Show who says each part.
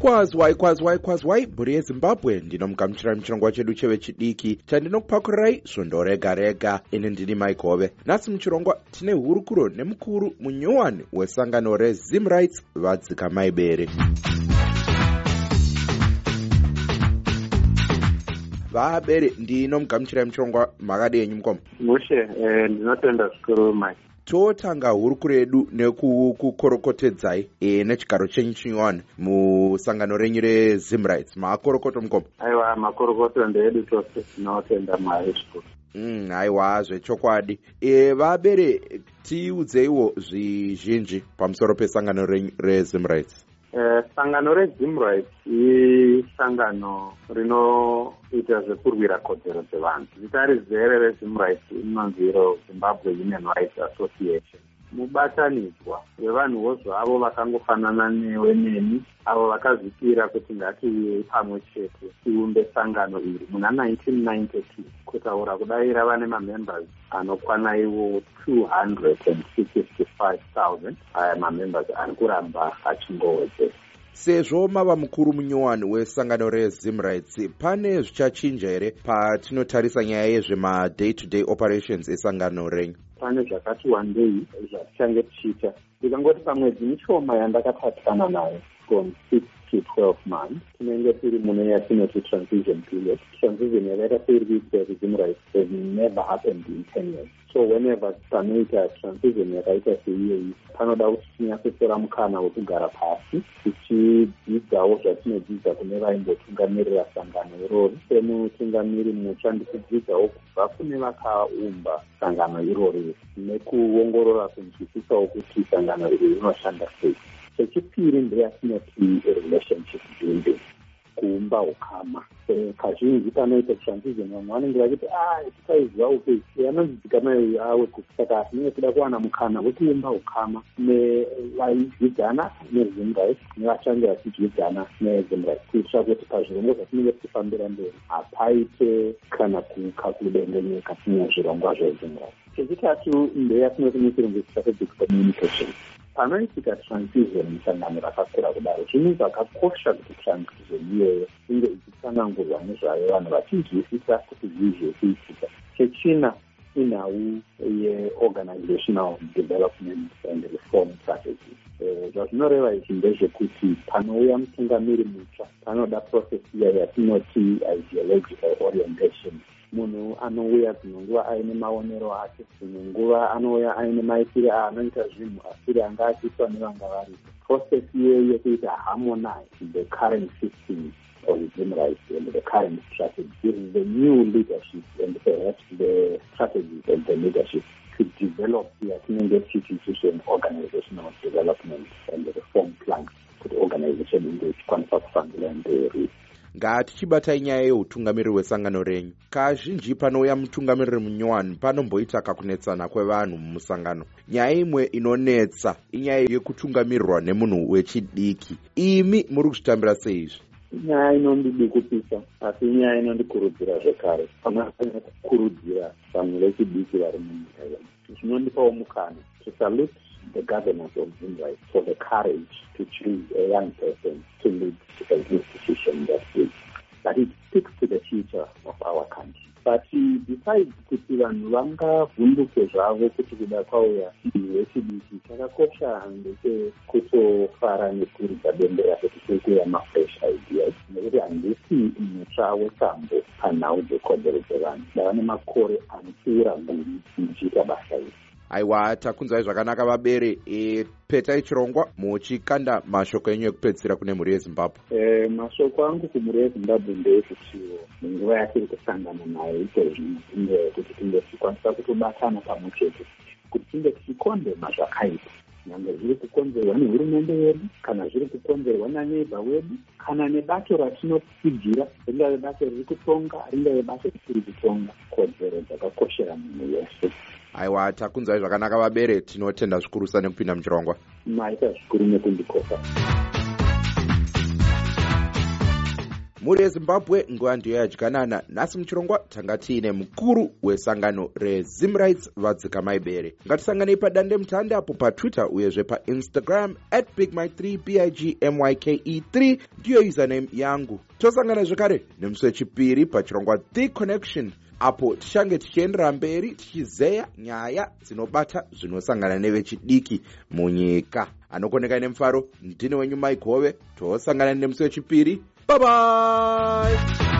Speaker 1: kwazwai kwazwai kwazwai mhuri yezimbabwe ndinomugamuchirai muchirongwa chedu chevechidiki chandinokupakurai svondo rega rega. Ini ndini maigove nhasi muchirongwa tine hurukuro nemukuru munyowani wesangano rezim rights vadzika maibere vabere ndinomugamuchirai muchirongwa makadi enyu mukoma
Speaker 2: mushe eh, ndinotenda zvikuru mai
Speaker 1: totanga hurukuro yedu nekukukorokotedzai e, nechigaro chenyu chinyowani musangano renyu rezim rights maakorokoto mukoma
Speaker 2: aiwa makorokoto ndeedu tose tinotenda mwari zvikuru.
Speaker 1: Mm, haiwa zvechokwadi e, vabere tiudzeiwo zvizhinji pamusoro pesangano renyu rezim rights
Speaker 2: Eh, sangano rezim rights isangano rinoita zvekurwira kodzero dzevanhu. Zita rizere rezim rights inonzi iro zimbabwe human rights association mubatanidzwa wevanhuwo zvavo vakangofanana newe neni avo vakazvipira kuti ngatiuyei pamwe chete tiumbe sangano iri. Muna 1992 kutaura kudai rava nemamembers anokwana ivo 265000 aya mamembers ari kuramba achingowedzera
Speaker 1: sezvo mava mukuru munyowani wesangano rezim rights pane zvichachinja here patinotarisa nyaya yezvemaday to day operations esangano renyu?
Speaker 2: Pane zvakati wandei zvatichange tichiita ndikangoti pamwedzi mishoma yandakatatikana nayo from six to twelve months. Tinenge tiri mune yatinoti transition period. Transition yakaita seiri kuitira rezim rights has never happened in ten years. So whenever panoita transition yakaita seiyoyi panoda kuti tinyatsosora mukana wekugara pasi tichidzidzawo zvatinodzidza kune vaimbotungamirira sangano irori semutungamiri mutsva ndikudzidzawo kubva kune vakaumba sangano irori nekuongorora kunzwisisawo kuti sangano iri rinoshanda sei chechipiri ndeyatinoti relationship building kuumba ukama kazhinji panoita transition vamwe vanenge vachiti a tikaiziva uke anonzidzikamai awe saka tinenge tida kuwana mukana wekuumba ukama nevaidzidzana nezim rights nevachange vachidzidzana nezim rights kuitira kuti pazvirongwa zvatinenge tichifambira mberi hapaite kana kuka kudengenyeka tine zvirongwa zvezim rights chechitatu ndeyatinoti nechirungu strategic communication panoitika transition musangano rakakura kudaro zvinhu zvakakosha kuti transition iyoyo inge ichitsanangurwa nezvayo vanhu vachinzwisisa kuti zvii zviri kuitika chechina inhau yeorganizational development and reform strategy. Zvazvinoreva izvi ndezvekuti panouya mutungamiri mutsva panoda process iya yatinoti ideological orientation munhu anouya dzimwe nguva aine maonero ake dzimwe nguva anouya aine aanoita zvinhu asiri anga achiitwa nevanga iyoyo yekuti harmonize the current system of human rights and the current strategy is the new leadership and perhaps the strategies of the leadership to develop yatinenge tichiti an organizational development and the reform plan kuti organization inge ichikwanisa kufambira mberi
Speaker 1: ngatichibatai nyaya yeutungamiriri hwesangano renyu. Kazhinji panouya mutungamiriri munyowani panomboita kakunetsana kwevanhu mumusangano. Nyaya imwe inonetsa inyaya yekutungamirirwa nemunhu wechidiki. Imi muri kuzvitambira seizvi?
Speaker 2: Inyaya inondidikupisa asi inyaya inondikurudzira zvekare. Pamwe kukurudzira vanhu vechidiki vari munyika yedu. Zvinondipawo mukana. To salute the governance of rights for the courage to choose a young person to lead an institution that big. But it speaks to the future of our country. But besides kuti vanhu vangavhunduke zvavo kuti kuda kwauya wechidiki chakakosha ndechekutofara nekuridza bembera kuti kuri kuuya mafresh ideas nekuti handisi mutsva wetambo panhau dzekodzero dzevanhu ndava nemakore anopfuura gumi muchiita basa iri
Speaker 1: aiwa takunzwai zvakanaka vabere. E, petai chirongwa muchikanda mashoko enyu ekupedzisira kune mhuri yezimbabwe.
Speaker 2: E, mashoko angu kumhuri yezimbabwe ndeyekutiwo munguva yatiri kusangana nayo ikozvi inde kuti tinge tichikwanisa kutobatana pamwe chete kuti tinge tichikondema zvakaipa nyange zviri kukonzerwa nehurumende yedu kana zviri kukonzerwa naneiba wedu kana nebato ratinotsigira ringave bato riri kutonga ringave bato risiri kutonga kodzero dzakakoshera munhu wese
Speaker 1: aiwa takunzwai zvakanaka vabere tinotenda zvikurusa nekupinda muchirongwa.
Speaker 2: Maita zvikuru nekundikosa
Speaker 1: mhuri yezimbabwe nguva ndiyo yadyanana nhasi muchirongwa tanga tiine mukuru wesangano rezimrights vadzikamaibere ngatisanganei padandemutande apo patwitter uyezve painstagram at bigmy3 bigmyke 3 ndiyo username yangu. Tosangana zvekare nemusi wechipiri pachirongwa the connection apo tichange tichiendera mberi tichizeya nyaya dzinobata zvinosangana nevechidiki munyika. Anokoneka nemufaro ndine wenyu maikove tosangana nemusi wechipiri バイバーイ。